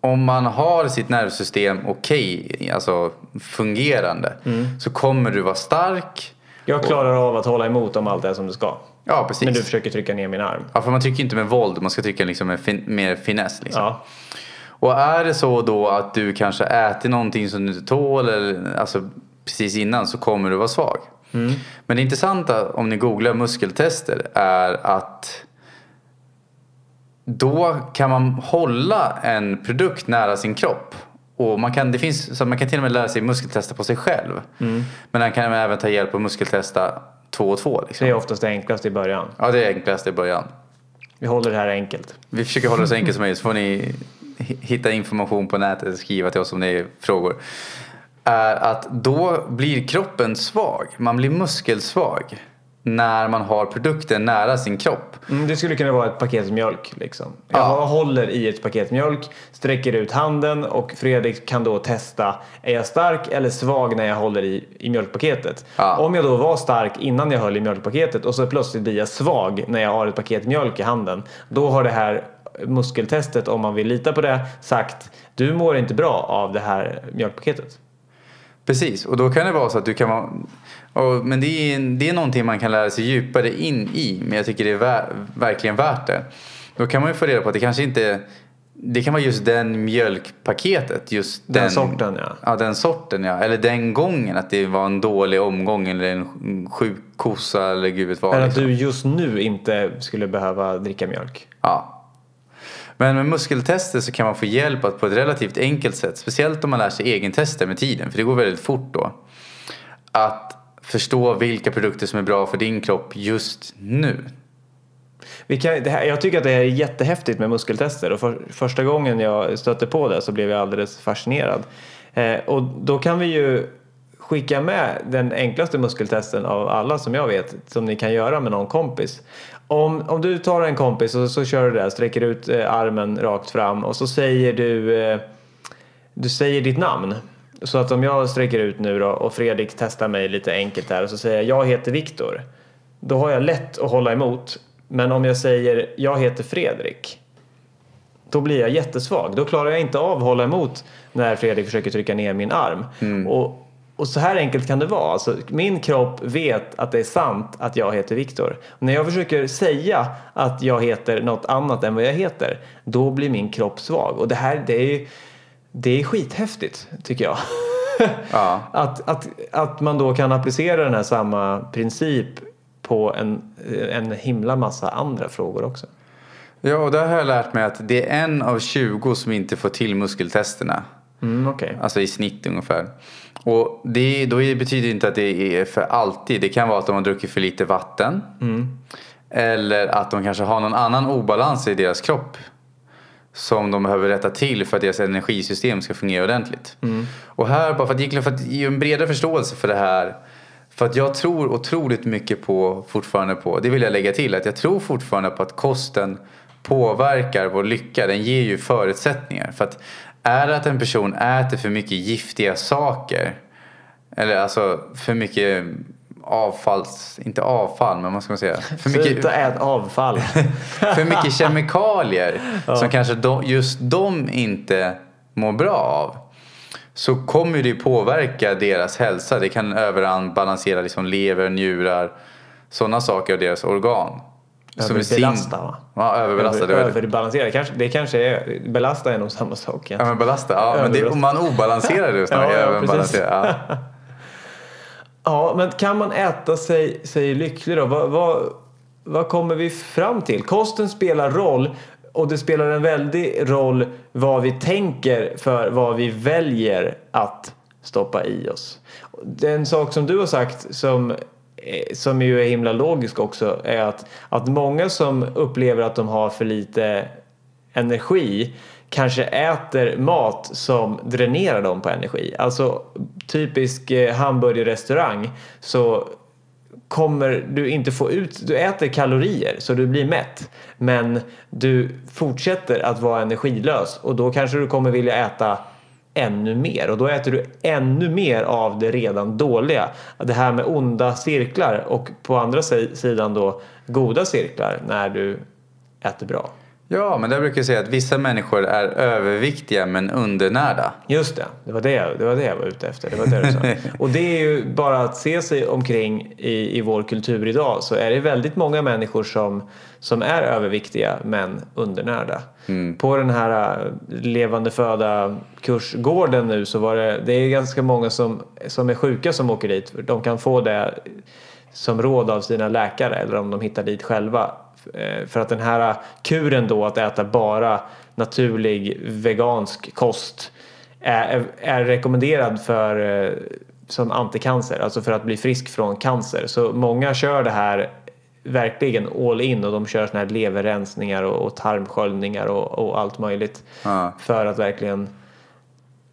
[SPEAKER 2] om man har sitt nervsystem okej, alltså fungerande,
[SPEAKER 1] Mm.
[SPEAKER 2] så kommer du vara stark.
[SPEAKER 1] Jag klarar av att hålla emot om allt är som det ska.
[SPEAKER 2] Ja, precis.
[SPEAKER 1] Men du försöker trycka ner min arm.
[SPEAKER 2] Ja, för man trycker inte med våld, man ska trycka liksom med fin- mer finess. Liksom.
[SPEAKER 1] Ja.
[SPEAKER 2] Och är det så då att du kanske äter någonting som du inte tål, eller, alltså precis innan, så kommer du vara svag. Men det intressanta om ni googlar muskeltester är att då kan man hålla en produkt nära sin kropp. Och man kan, det finns, så man kan till och med lära sig muskeltesta på sig själv. Men man kan även ta hjälp och muskeltesta två och två. Liksom.
[SPEAKER 1] Det är oftast det enklaste i början.
[SPEAKER 2] Ja, det är enklast i början.
[SPEAKER 1] Vi håller det här enkelt.
[SPEAKER 2] Vi försöker hålla det så enkelt som möjligt så får ni hi- hitta information på nätet och skriva till oss om det är frågor. Är att då blir kroppen svag. Man blir muskelsvag när man har produkten nära sin kropp.
[SPEAKER 1] Mm, det skulle kunna vara ett paket mjölk. Liksom. Jag
[SPEAKER 2] Ja.
[SPEAKER 1] håller i ett paket mjölk, sträcker ut handen och Fredrik kan då testa. Är jag stark eller svag när jag håller i, i mjölkpaketet?
[SPEAKER 2] Ja.
[SPEAKER 1] Om jag då var stark innan jag höll i mjölkpaketet och så plötsligt blir jag svag när jag har ett paket mjölk i handen. Då har det här muskeltestet, om man vill lita på det, sagt du mår inte bra av det här mjölkpaketet.
[SPEAKER 2] Precis, och då kan det vara så att du kan vara... Och, men det är, det är någonting man kan lära sig djupare in i, men jag tycker det är ver, verkligen värt det. Då kan man ju få reda på att det kanske inte... Det kan vara just den mjölkpaketet, just
[SPEAKER 1] Den sorten, ja.
[SPEAKER 2] Ja, den sorten ja. Eller den gången, att det var en dålig omgång eller en sjuk kossa eller gud vet vad.
[SPEAKER 1] Eller att
[SPEAKER 2] liksom.
[SPEAKER 1] du just nu inte skulle behöva dricka mjölk.
[SPEAKER 2] Ja. Men med muskeltester så kan man få hjälp att på ett relativt enkelt sätt, speciellt om man lär sig egentester med tiden, för det går väldigt fort då, att förstå vilka produkter som är bra för din kropp just nu.
[SPEAKER 1] Vi kan, det här, jag tycker att det här är jättehäftigt med muskeltester och för, första gången jag stötte på det så blev jag alldeles fascinerad. Eh, och då kan vi ju skicka med den enklaste muskeltesten av alla som jag vet som ni kan göra med någon kompis. Om, om du tar en kompis och så kör du det, sträcker ut eh, armen rakt fram och så säger du, eh, du säger ditt namn. Så att om jag sträcker ut nu då och Fredrik testar mig lite enkelt här och så säger jag jag heter Viktor. Då har jag lätt att hålla emot. Men om jag säger jag heter Fredrik. Då blir jag jättesvag. Då klarar jag inte av att hålla emot när Fredrik försöker trycka ner min arm. Och, och så här enkelt kan det vara. Alltså, min kropp vet att det är sant att jag heter Viktor. När jag försöker säga att jag heter något annat än vad jag heter. Då blir min kropp svag. Och det här det är, ju- det är skithäftigt tycker jag.
[SPEAKER 2] Ja.
[SPEAKER 1] Att, att, att man då kan applicera den här samma princip på en, en himla massa andra frågor också.
[SPEAKER 2] Ja, och där har jag lärt mig att det är en av 20 som inte får till muskeltesterna.
[SPEAKER 1] Mm, okej.
[SPEAKER 2] Alltså i snitt ungefär. Och det, då betyder det inte att det är för alltid. Det kan vara att de har druckit för lite vatten. Eller att de kanske har någon annan obalans i deras kropp. Som de behöver rätta till för att deras energisystem ska fungera ordentligt. Och här, bara för att, för att ge en bredare förståelse för det här. För att jag tror otroligt mycket på, fortfarande på, det vill jag lägga till, att jag tror fortfarande på att kosten påverkar vår lycka. Den ger ju förutsättningar. För att är det att en person äter för mycket giftiga saker. Eller alltså för mycket avfalls, inte avfall men vad ska man säga? För mycket,
[SPEAKER 1] Sluta ät avfall.
[SPEAKER 2] för mycket kemikalier som kanske de, just de inte mår bra av. Så kommer det påverka deras hälsa. Det kan överbalansera liksom lever, njurar, sådana saker av deras organ.
[SPEAKER 1] Överbelasta va?
[SPEAKER 2] Ja, överbelasta.
[SPEAKER 1] Över,
[SPEAKER 2] det
[SPEAKER 1] överbalansera. Kanske, det kanske är, belasta är nog samma sak.
[SPEAKER 2] Ja men belasta, ja men det, om man obalanserar det snarare.
[SPEAKER 1] Ja, ja,
[SPEAKER 2] överbalanserar, ja.
[SPEAKER 1] Ja, men kan man äta sig, sig lycklig då? Vad, vad, vad kommer vi fram till? Kosten spelar roll och det spelar en väldig roll vad vi tänker för vad vi väljer att stoppa i oss. Det är en sak som du har sagt som, Eh, som ju är himla logisk också är att, att många som upplever att de har för lite energi kanske äter mat som dränerar dem på energi. Alltså typisk eh, hamburgerrestaurang så kommer du inte få ut, du äter kalorier så du blir mätt men du fortsätter att vara energilös och då kanske du kommer vilja äta ännu mer och då äter du ännu mer av det redan dåliga. Det här med onda cirklar och på andra sidan då goda cirklar när du äter bra.
[SPEAKER 2] Ja, men där brukar jag säga att vissa människor är överviktiga men undernärda.
[SPEAKER 1] Just det, det var det, det, var det jag var ute efter. Det var det du sa. Och det är ju bara att se sig omkring i, i vår kultur idag så är det väldigt många människor som, som är överviktiga men undernärda. Mm. På den här äh, levande föda kursgården nu så var det, det är ganska många som, som är sjuka som åker dit. De kan få det som råd av sina läkare eller om de hittar dit själva för att den här kuren då att äta bara naturlig vegansk kost är, är rekommenderad för eh, som anticancer, alltså för att bli frisk från cancer. Så många kör det här verkligen all in och de kör såna här leverrensningar och, och tarmsköljningar och, och allt möjligt ja. för att verkligen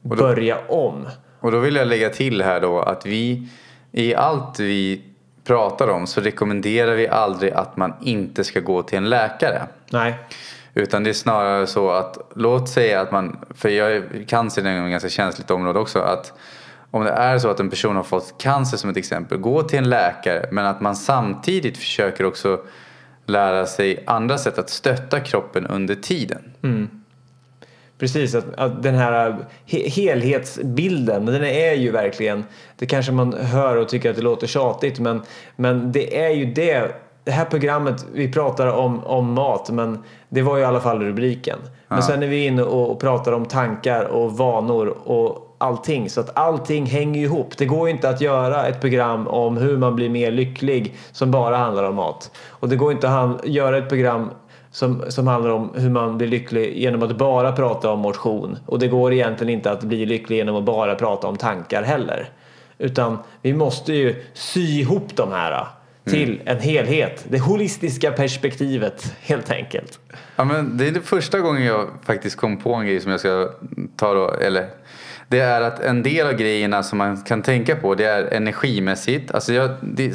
[SPEAKER 1] då, börja om.
[SPEAKER 2] Och då vill jag lägga till här då att vi i allt vi pratar om så rekommenderar vi aldrig att man inte ska gå till en läkare.
[SPEAKER 1] Nej.
[SPEAKER 2] Utan det är snarare så att låt säga att man, för jag, cancer är ett ganska känsligt område också, att om det är så att en person har fått cancer som ett exempel, gå till en läkare men att man samtidigt försöker också lära sig andra sätt att stötta kroppen under tiden.
[SPEAKER 1] Mm. Precis, att, att den här he helhetsbilden, den är ju verkligen, det kanske man hör och tycker att det låter tjatigt men, men det är ju det, det här programmet, vi pratar om, om mat men det var ju i alla fall rubriken. Men ja. sen är vi inne och, och pratar om tankar och vanor och allting. Så att allting hänger ihop. Det går inte att göra ett program om hur man blir mer lycklig som bara handlar om mat. Och det går inte att göra ett program som, som handlar om hur man blir lycklig genom att bara prata om motion. Och det går egentligen inte att bli lycklig genom att bara prata om tankar heller. Utan vi måste ju sy ihop de här äh, till mm. en helhet. Det holistiska perspektivet helt enkelt.
[SPEAKER 2] Ja, men det är det första gången jag faktiskt kom på en grej som jag ska ta då, eller det är att en del av grejerna som man kan tänka på det är energimässigt. Alltså jag, det är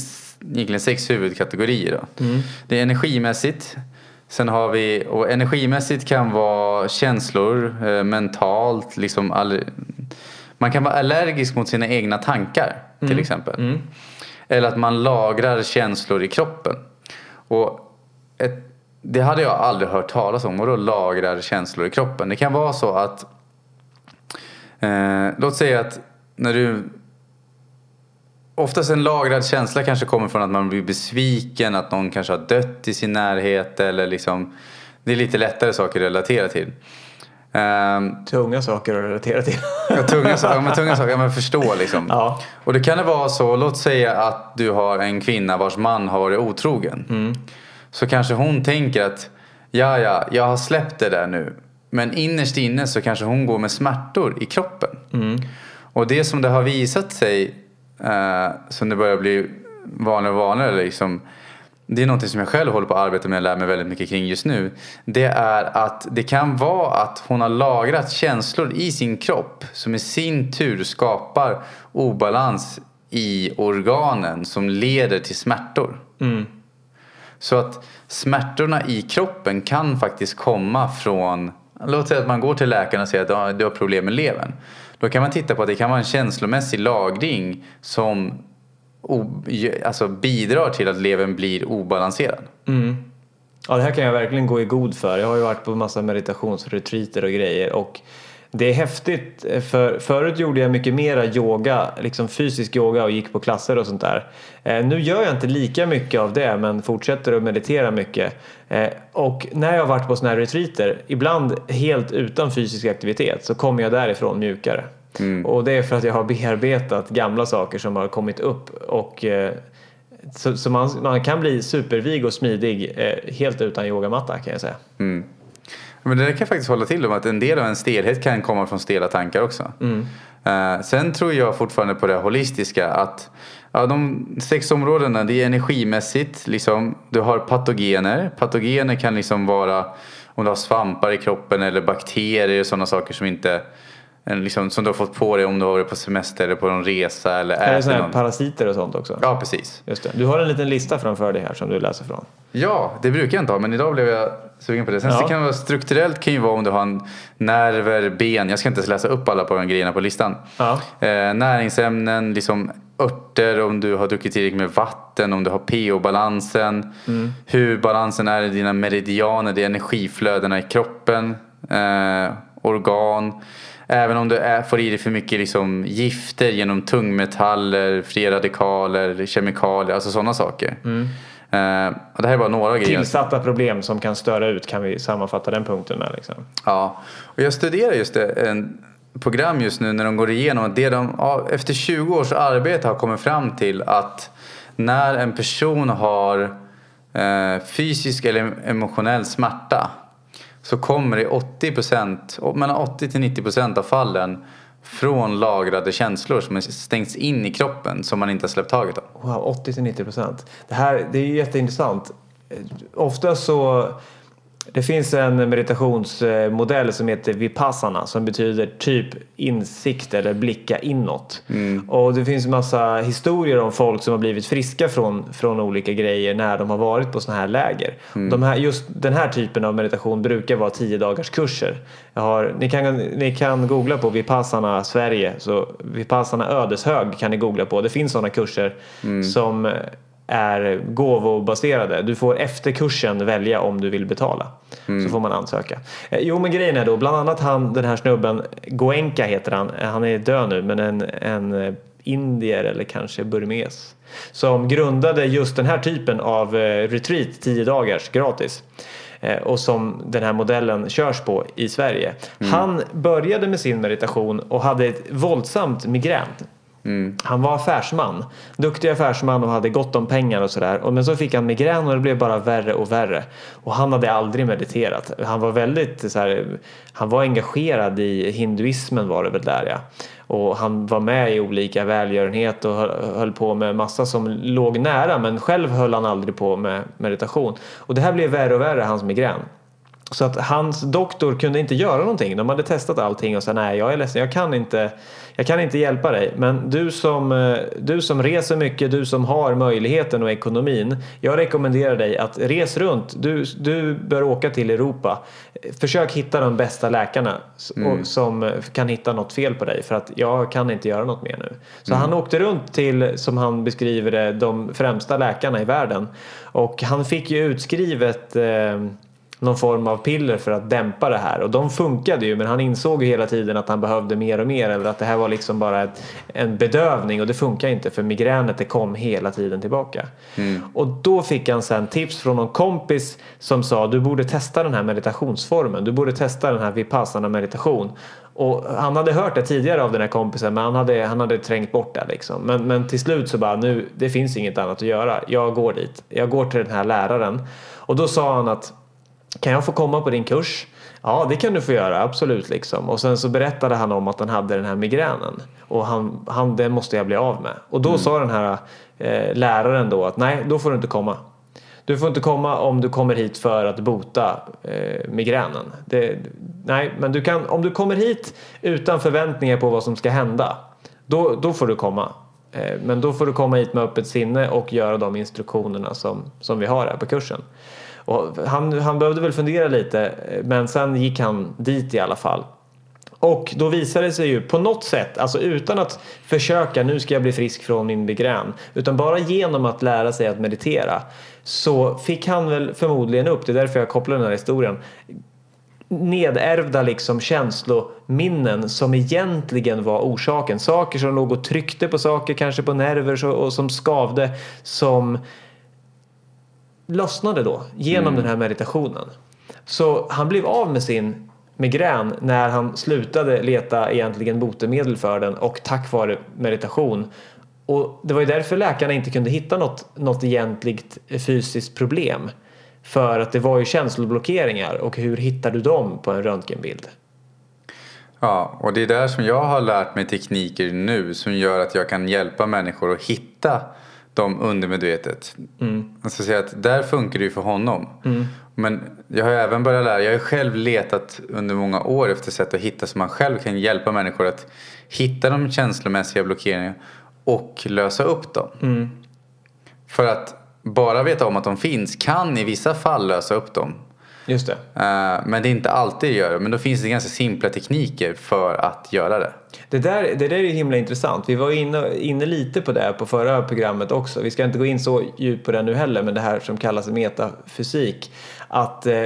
[SPEAKER 2] egentligen sex huvudkategorier. Då. Mm. Det är energimässigt, Sen har vi, och energimässigt kan vara känslor, eh, mentalt, liksom all, man kan vara allergisk mot sina egna tankar till mm. exempel. Mm. Eller att man lagrar känslor i kroppen. Och ett, det hade jag aldrig hört talas om. Vadå lagrar känslor i kroppen? Det kan vara så att eh, Låt säga att när du Oftast en lagrad känsla kanske kommer från att man blir besviken, att någon kanske har dött i sin närhet eller liksom Det är lite lättare saker att relatera till.
[SPEAKER 1] Um, tunga saker att relatera till.
[SPEAKER 2] ja, tunga, ja, men tunga saker, men förstå liksom. Ja. Och det kan det vara så, låt säga att du har en kvinna vars man har varit otrogen. Mm. Så kanske hon tänker att ja, ja, jag har släppt det där nu. Men innerst inne så kanske hon går med smärtor i kroppen. Mm. Och det som det har visat sig eh, som det börjar bli vanligare och vanligare. Liksom, det är något som jag själv håller på att arbeta med och lär mig väldigt mycket kring just nu. Det är att det kan vara att hon har lagrat känslor i sin kropp som i sin tur skapar obalans i organen som leder till smärtor. Mm. Så att smärtorna i kroppen kan faktiskt komma från Låt säga att man går till läkaren och säger att du har problem med levern. Då kan man titta på att det kan vara en känslomässig lagring som alltså bidrar till att levern blir obalanserad.
[SPEAKER 1] Mm. Ja, det här kan jag verkligen gå i god för. Jag har ju varit på massa meditationsretreater och grejer och det är häftigt för förut gjorde jag mycket mera yoga, liksom fysisk yoga och gick på klasser och sånt där. Eh, nu gör jag inte lika mycket av det men fortsätter att meditera mycket. Eh, och när jag har varit på sådana här retreater, ibland helt utan fysisk aktivitet, så kommer jag därifrån mjukare. Mm. Och det är för att jag har bearbetat gamla saker som har kommit upp och eh, så, så man, man, kan bli supervig och smidig helt utan yogamatta kan jag säga.
[SPEAKER 2] Mm. Men det kan jag faktiskt hålla till om att en del av en stelhet kan komma från stela tankar också. Mm. Uh, sen tror jag fortfarande på det holistiska att ja, de sex områdena det är energimässigt, liksom, du har patogener. Patogener kan liksom vara om du har svampar i kroppen eller bakterier och sådana saker som inte en liksom, som du har fått på dig om du har varit på semester eller på någon resa eller
[SPEAKER 1] Är det sådana
[SPEAKER 2] någon.
[SPEAKER 1] parasiter och sånt också?
[SPEAKER 2] Ja, precis.
[SPEAKER 1] Just det. Du har en liten lista framför dig här som du läser från.
[SPEAKER 2] Ja, det brukar jag inte ha men idag blev jag sugen på det. Sen
[SPEAKER 1] Ja.
[SPEAKER 2] det kan vara strukturellt kan ju vara om du har en nerver, ben. Jag ska inte läsa upp alla på de grejerna på listan.
[SPEAKER 1] Ja.
[SPEAKER 2] Eh, näringsämnen, liksom örter, om du har druckit tillräckligt med vatten, om du har pH-balansen.
[SPEAKER 1] Mm.
[SPEAKER 2] Hur balansen är i dina meridianer, det är energiflödena i kroppen. Eh, organ. Även om du är, får i dig för mycket liksom, gifter genom tungmetaller, fria radikaler, kemikalier, alltså sådana saker.
[SPEAKER 1] Mm.
[SPEAKER 2] Och det här är bara några grejer.
[SPEAKER 1] Tillsatta problem som kan störa ut kan vi sammanfatta den punkten med. Liksom.
[SPEAKER 2] Ja, och jag studerar just det, en program just nu när de går igenom att det de efter 20 års arbete har kommit fram till att när en person har eh, fysisk eller emotionell smärta så kommer det 80%, mellan 80 till 90% av fallen från lagrade känslor som har stängts in i kroppen som man inte har släppt taget om.
[SPEAKER 1] Wow, 80-90 procent. Det här det är jätteintressant. Eh, ofta så det finns en meditationsmodell som heter Vipassana som betyder typ insikt eller blicka inåt. Och det finns massa historier om folk som har blivit friska från, från olika grejer när de har varit på sådana här läger. De här, just den här typen av meditation brukar vara 10 dagars kurser. Har, ni, kan, ni kan googla på Vipassana Sverige, så Vipassana Ödeshög kan ni googla på. Det finns sådana kurser som är gåvobaserade. Du får efter kursen välja om du vill betala. Så får man ansöka. Eh, Jo men grejen är då bland annat han den här snubben Goenka heter han. Eh, Han är död nu men en, en eh, indier eller kanske burmes. Som grundade just den här typen av retreat 10 dagars gratis. Och som den här modellen körs på i Sverige. Han började med sin meditation och hade ett våldsamt migrän. Han var affärsman. Duktig affärsman och hade gott om pengar och sådär. Men så fick han migrän och det blev bara värre och värre. Och han hade aldrig mediterat. Han var väldigt så här, han var engagerad i hinduismen var det väl där ja. Och han var med i olika välgörenhet och höll, höll på med massa som låg nära men själv höll han aldrig på med meditation. Och det här blev värre och värre, hans migrän. Så att hans doktor kunde inte göra någonting. De hade testat allting och sa nej jag är ledsen, jag kan inte, jag kan inte hjälpa dig. Men du som, eh, du som reser mycket, du som har möjligheten och ekonomin. Jag rekommenderar dig att res runt. Du, du bör åka till Europa. Försök hitta de bästa läkarna och, som eh, kan hitta något fel på dig. För att jag kan inte göra något mer nu. Så han åkte runt till, som han beskriver det, de främsta läkarna i världen. Och han fick ju utskrivet eh, någon form av piller för att dämpa det här och de funkade ju men han insåg ju hela tiden att han behövde mer och mer eller att det här var liksom bara ett, en bedövning och det funkar inte för migränet det kom hela tiden tillbaka. Och då fick han sen tips från någon kompis som sa du borde testa den här meditationsformen, du borde testa den här vipassana meditation. Och han hade hört det tidigare av den här kompisen men han hade, han hade trängt bort det liksom. Men, men till slut så bara nu, det finns inget annat att göra. Jag går dit. Jag går till den här läraren. Och då sa han att kan jag få komma på din kurs? Ja, det kan du få göra, absolut. Liksom. Och sen så berättade han om att han hade den här migränen. Och han, han, det måste jag bli av med. Och då sa den här eh, läraren då att nej, då får du inte komma. Du får inte komma om du kommer hit för att bota eh, migränen. Det, nej, men du kan, om du kommer hit utan förväntningar på vad som ska hända, då, då får du komma. Eh, men då får du komma hit med öppet sinne och göra de instruktionerna som, som vi har här på kursen. Och han, han behövde väl fundera lite men sen gick han dit i alla fall. Och då visade det sig ju på något sätt, alltså utan att försöka nu ska jag bli frisk från min migrän, utan bara genom att lära sig att meditera så fick han väl förmodligen upp, det är därför jag kopplar den här historien, nedärvda liksom känslominnen som egentligen var orsaken. Saker som låg och tryckte på saker, kanske på nerver och som skavde, som lossnade då genom den här meditationen. Så han blev av med sin migrän när han slutade leta egentligen botemedel för den och tack vare meditation. Och det var ju därför läkarna inte kunde hitta något, något egentligt fysiskt problem. För att det var ju känsloblockeringar och hur hittar du dem på en röntgenbild?
[SPEAKER 2] Ja, och det är där som jag har lärt mig tekniker nu som gör att jag kan hjälpa människor att hitta dem undermedvetet.
[SPEAKER 1] Mm.
[SPEAKER 2] Alltså säga att där funkar det ju för honom. Men jag har även börjat lära, jag har ju själv letat under många år efter sätt att hitta så man själv kan hjälpa människor att hitta de känslomässiga blockeringarna och lösa upp dem.
[SPEAKER 1] Mm.
[SPEAKER 2] För att bara veta om att de finns kan i vissa fall lösa upp dem.
[SPEAKER 1] Just det.
[SPEAKER 2] Eh, Men det är inte alltid det gör det. Men då finns det ganska simpla tekniker för att göra det.
[SPEAKER 1] Det där, det där är ju himla intressant. Vi var inne, inne lite på det på förra programmet också. Vi ska inte gå in så djupt på det nu heller, men det här som kallas metafysik. Att eh,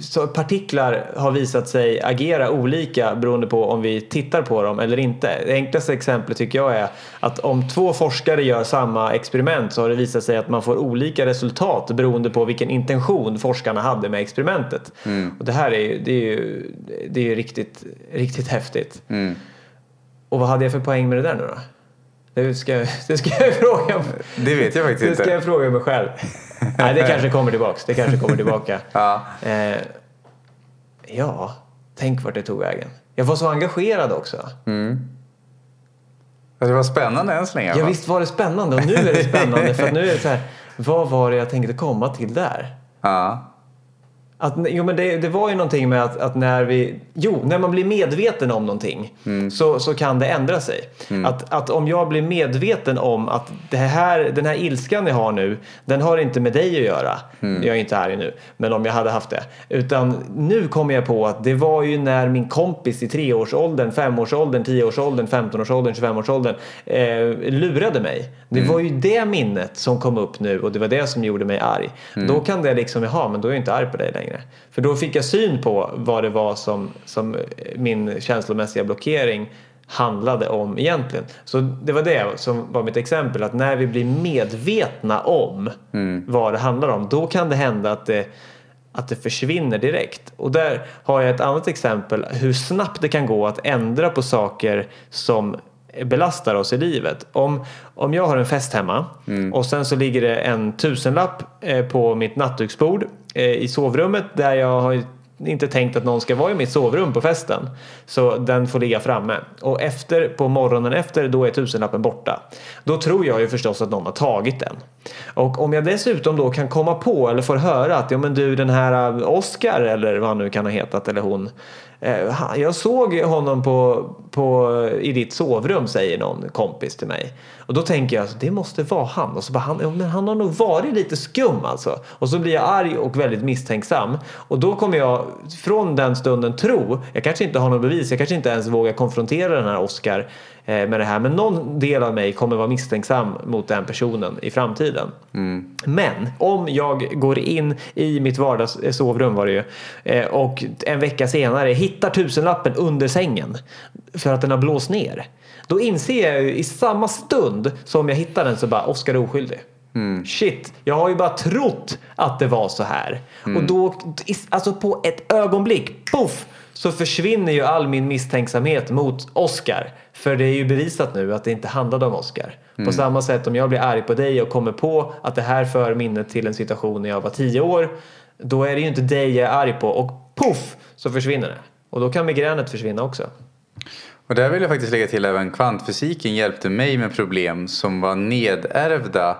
[SPEAKER 1] så partiklar har visat sig agera olika beroende på om vi tittar på dem eller inte. Det enklaste exemplet tycker jag är att om två forskare gör samma experiment så har det visat sig att man får olika resultat beroende på vilken intention forskarna hade med experimentet. Och det här är ju, det är ju, det är ju riktigt, riktigt häftigt.
[SPEAKER 2] Mm.
[SPEAKER 1] Och vad hade jag för poäng med det där nu då? Det ska, det ska jag fråga.
[SPEAKER 2] Det vet jag faktiskt
[SPEAKER 1] Det ska
[SPEAKER 2] inte.
[SPEAKER 1] jag fråga mig själv. Nej, det kanske kommer tillbaks. Det kanske kommer tillbaka.
[SPEAKER 2] Ja.
[SPEAKER 1] Eh, ja, tänk vart det tog vägen. Jag var så engagerad också.
[SPEAKER 2] Det var spännande än så länge.
[SPEAKER 1] Ja, visst var det spännande och nu är det spännande för nu är det så här. Vad var det jag tänkte komma till där?
[SPEAKER 2] Ja.
[SPEAKER 1] Att, jo, men det, det var ju någonting med att, att när vi... Jo, när man blir medveten om någonting så, så kan det ändra sig. Att, att om jag blir medveten om att det här, den här ilskan jag har nu, den har inte med dig att göra. Jag är inte arg nu, men om jag hade haft det. Utan nu kommer jag på att det var ju när min kompis i treårsåldern, femårsåldern, tioårsåldern, femtonårsåldern, 25-årsåldern eh, lurade mig. Det var ju det minnet som kom upp nu och det var det som gjorde mig arg. Då kan det liksom, jaha, men då är jag inte arg på dig längre. För då fick jag syn på vad det var som, som min känslomässiga blockering handlade om egentligen. Så det var det som var mitt exempel. Att när vi blir medvetna om vad det handlar om, då kan det hända att det att det försvinner direkt. Och där har jag ett annat exempel hur snabbt det kan gå att ändra på saker som belastar oss i livet. Om, om jag har en fest hemma och sen så ligger det en tusenlapp eh, på mitt nattduksbord eh, i sovrummet där jag har inte tänkt att någon ska vara i mitt sovrum på festen. Så den får ligga framme. Och efter, på morgonen efter, då är tusenlappen borta. Då tror jag ju förstås att någon har tagit den. Och om jag dessutom då kan komma på eller får höra att ja men du den här Oscar eller vad han nu kan ha hetat eller hon. Eh, jag såg honom på, på, i ditt sovrum säger någon kompis till mig. Och då tänker jag att det måste vara han. Och så bara, han, ja, men han har nog varit lite skum alltså. Och så blir jag arg och väldigt misstänksam. Och då kommer jag från den stunden tro, jag kanske inte har något bevis, jag kanske inte ens vågar konfrontera den här Oscar med det här. Men någon del av mig kommer vara misstänksam mot den personen i framtiden. Men om jag går in i mitt vardags eh, var det ju eh, och en vecka senare hittar tusenlappen under sängen för att den har blåst ner. Då inser jag ju i samma stund som jag hittar den så bara Oskar är oskyldig. Shit, jag har ju bara trott att det var så här. Och då, alltså på ett ögonblick, poff, så försvinner ju all min misstänksamhet mot Oscar. För det är ju bevisat nu att det inte handlade om Oscar. På samma sätt om jag blir arg på dig och kommer på att det här för minnet till en situation när jag var tio år. Då är det ju inte dig jag är arg på och poff så försvinner det. Och då kan migränet försvinna också.
[SPEAKER 2] Och där vill jag faktiskt lägga till även kvantfysiken hjälpte mig med problem som var nedärvda.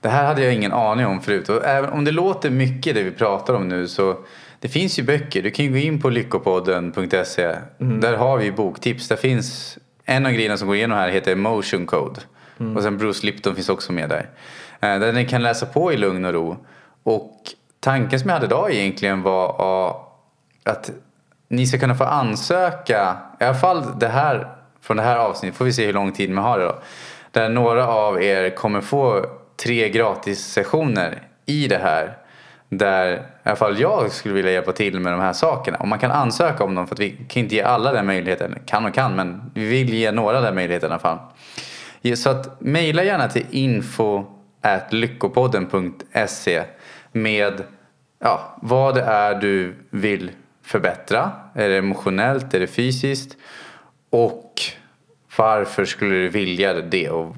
[SPEAKER 2] Det här hade jag ingen aning om förut. Och även om det låter mycket det vi pratar om nu så det finns ju böcker. Du kan ju gå in på lyckopodden.se. Där har vi boktips. Där finns en av grejerna som går igenom här heter Emotion Code. Och sen Bruce Lipton finns också med där. Eh, Där ni kan läsa på i lugn och ro. Och tanken som jag hade idag egentligen var att ni ska kunna få ansöka, i alla fall det här, från det här avsnittet, får vi se hur lång tid man har då. Där några av er kommer få tre gratis sessioner i det här. Där i alla fall jag skulle vilja hjälpa till med de här sakerna. Och man kan ansöka om dem för att vi kan inte ge alla den möjligheten. Kan och kan men vi vill ge några den möjligheten i alla fall. Så att mejla gärna till info lyckopodden.se med ja, vad det är du vill förbättra. Är det emotionellt? Är det fysiskt? Och varför skulle du vilja det? Och,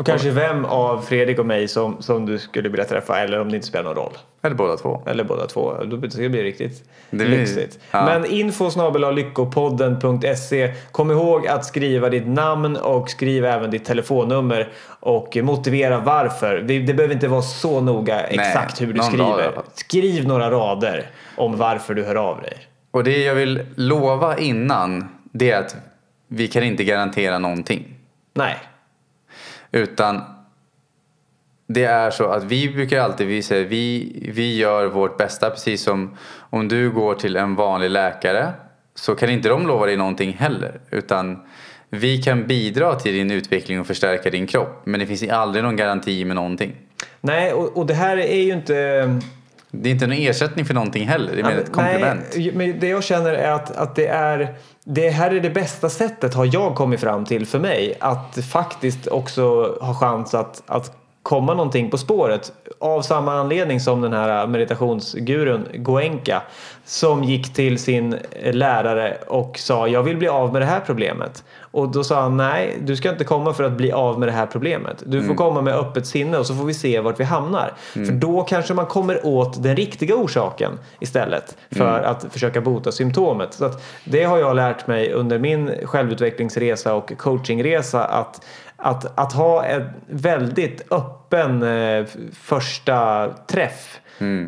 [SPEAKER 1] och kanske vem av Fredrik och mig som, som du skulle vilja träffa eller om det inte spelar någon roll.
[SPEAKER 2] Eller båda två.
[SPEAKER 1] Eller båda två. Då ska det bli riktigt
[SPEAKER 2] Det blir-
[SPEAKER 1] lyxigt.
[SPEAKER 2] ja.
[SPEAKER 1] Men info lyckopodden.se. Kom ihåg att skriva ditt namn och skriv även ditt telefonnummer och motivera varför. Det, behöver inte vara så noga exakt hur du
[SPEAKER 2] rad
[SPEAKER 1] skriver. Skriv några rader om varför du hör av dig.
[SPEAKER 2] Och det jag vill lova innan det är att vi kan inte garantera någonting.
[SPEAKER 1] Nej.
[SPEAKER 2] Utan det är så att vi brukar alltid vi säger, vi, vi gör vårt bästa precis som om du går till en vanlig läkare så kan inte de lova dig någonting heller. Utan vi kan bidra till din utveckling och förstärka din kropp. Men det finns aldrig någon garanti med någonting.
[SPEAKER 1] Nej, och, och det här är ju inte...
[SPEAKER 2] Det är inte någon ersättning för någonting heller. Det är mer ett komplement.
[SPEAKER 1] Nej, men det jag känner är att, att det är det här är det bästa sättet har jag kommit fram till för mig att faktiskt också ha chans att, att komma någonting på spåret av samma anledning som den här meditationsgurun Goenka som gick till sin lärare och sa jag vill bli av med det här problemet. Och då sa han nej, du ska inte komma för att bli av med det här problemet. Du får komma med öppet sinne och så får vi se vart vi hamnar. För då kanske man kommer åt den riktiga orsaken istället för att försöka bota symptomet. Så att det har jag lärt mig under min självutvecklingsresa och coachingresa att att, att ha en väldigt öppen eh, första träff,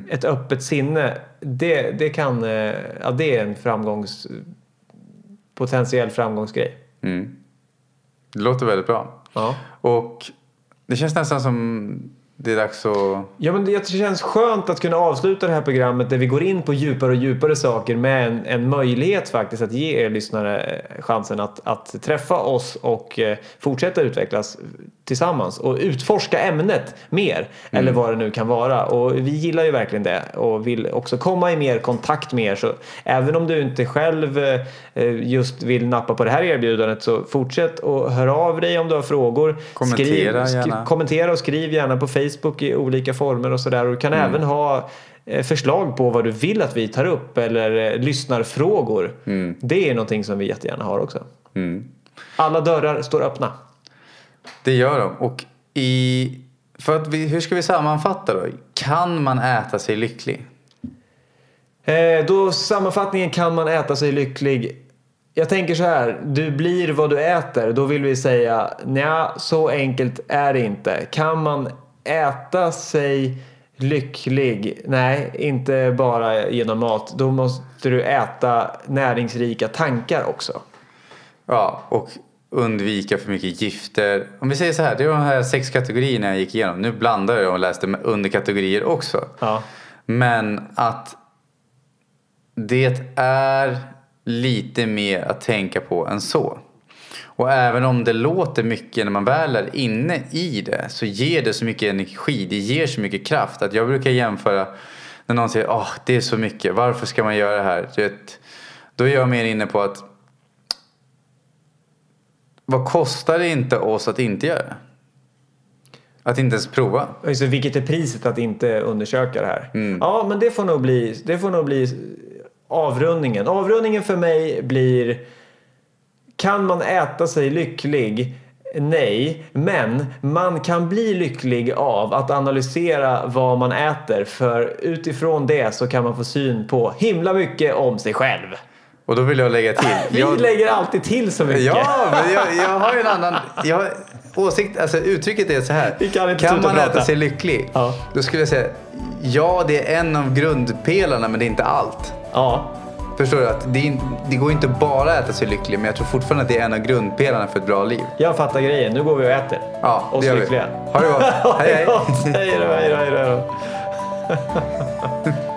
[SPEAKER 1] ett öppet sinne, det, det kan, eh, ja det är en framgångs, potentiell framgångsgrej.
[SPEAKER 2] Mm. Det låter väldigt bra.
[SPEAKER 1] Ja.
[SPEAKER 2] Och det känns nästan som det är dags att...
[SPEAKER 1] Ja, men det känns skönt att kunna avsluta det här programmet där vi går in på djupare och djupare saker med en, en möjlighet faktiskt att ge er lyssnare eh, chansen att, att träffa oss och eh, fortsätta utvecklas tillsammans och utforska ämnet mer eller vad det nu kan vara. Och vi gillar ju verkligen det och vill också komma i mer kontakt med er. Så även om du inte själv eh, just vill nappa på det här erbjudandet så fortsätt och hör av dig om du har frågor.
[SPEAKER 2] Kommentera
[SPEAKER 1] skriv,
[SPEAKER 2] gärna.
[SPEAKER 1] kommentera och skriv gärna på Facebook i olika former och sådär. Du kan
[SPEAKER 2] Mm.
[SPEAKER 1] även ha eh, förslag på vad du vill att vi tar upp eller eh, lyssnarfrågor. Det är någonting som vi jättegärna har också.
[SPEAKER 2] Mm.
[SPEAKER 1] Alla dörrar står öppna.
[SPEAKER 2] Det gör de. Och i... För att vi, hur ska vi sammanfatta då? Kan man äta sig lycklig?
[SPEAKER 1] Eh, då sammanfattningen kan man äta sig lycklig. Jag tänker så här, du blir vad du äter. Då vill vi säga, nja, så enkelt är det inte. Kan man äta sig lycklig? Nej, inte bara genom mat. Då måste du äta näringsrika tankar också.
[SPEAKER 2] Ja, och undvika för mycket gifter. Om vi säger så här, det var de här sex kategorierna jag gick igenom. Nu blandar jag och läste underkategorier också.
[SPEAKER 1] Ja.
[SPEAKER 2] Men att det är lite mer att tänka på än så. Och även om det låter mycket när man väl är inne i det så ger det så mycket energi, det ger så mycket kraft att jag brukar jämföra när någon säger åh det är så mycket, varför ska man göra det här? Du vet, då är jag mer inne på att vad kostar det inte oss att inte göra det? Att inte ens prova.
[SPEAKER 1] Alltså, vilket är priset att inte undersöka det här?
[SPEAKER 2] Mm.
[SPEAKER 1] Ja, men det får nog bli, det får nog bli avrundningen. Avrundningen för mig blir kan man äta sig lycklig? Nej, men man kan bli lycklig av att analysera vad man äter för utifrån det så kan man få syn på himla mycket om sig själv.
[SPEAKER 2] Och då vill jag lägga till.
[SPEAKER 1] Vi
[SPEAKER 2] jag,
[SPEAKER 1] lägger alltid till så mycket.
[SPEAKER 2] Ja, men jag, jag har ju en annan jag åsikt. Alltså uttrycket är så här.
[SPEAKER 1] Vi kan inte
[SPEAKER 2] kan man äta sig lycklig?
[SPEAKER 1] Ja.
[SPEAKER 2] Då skulle jag säga ja, det är en av grundpelarna men det är inte allt.
[SPEAKER 1] ja.
[SPEAKER 2] Förstår du? Att det, är, det går inte bara att äta sig lycklig men jag tror fortfarande att det är en av grundpelarna för ett bra liv.
[SPEAKER 1] Jag fattar grejen. Nu går vi och äter.
[SPEAKER 2] Ja,
[SPEAKER 1] Oss
[SPEAKER 2] det gör vi.
[SPEAKER 1] lyckliga.
[SPEAKER 2] Ha det gott. Hej hej.
[SPEAKER 1] Hej då, hej då, hej då.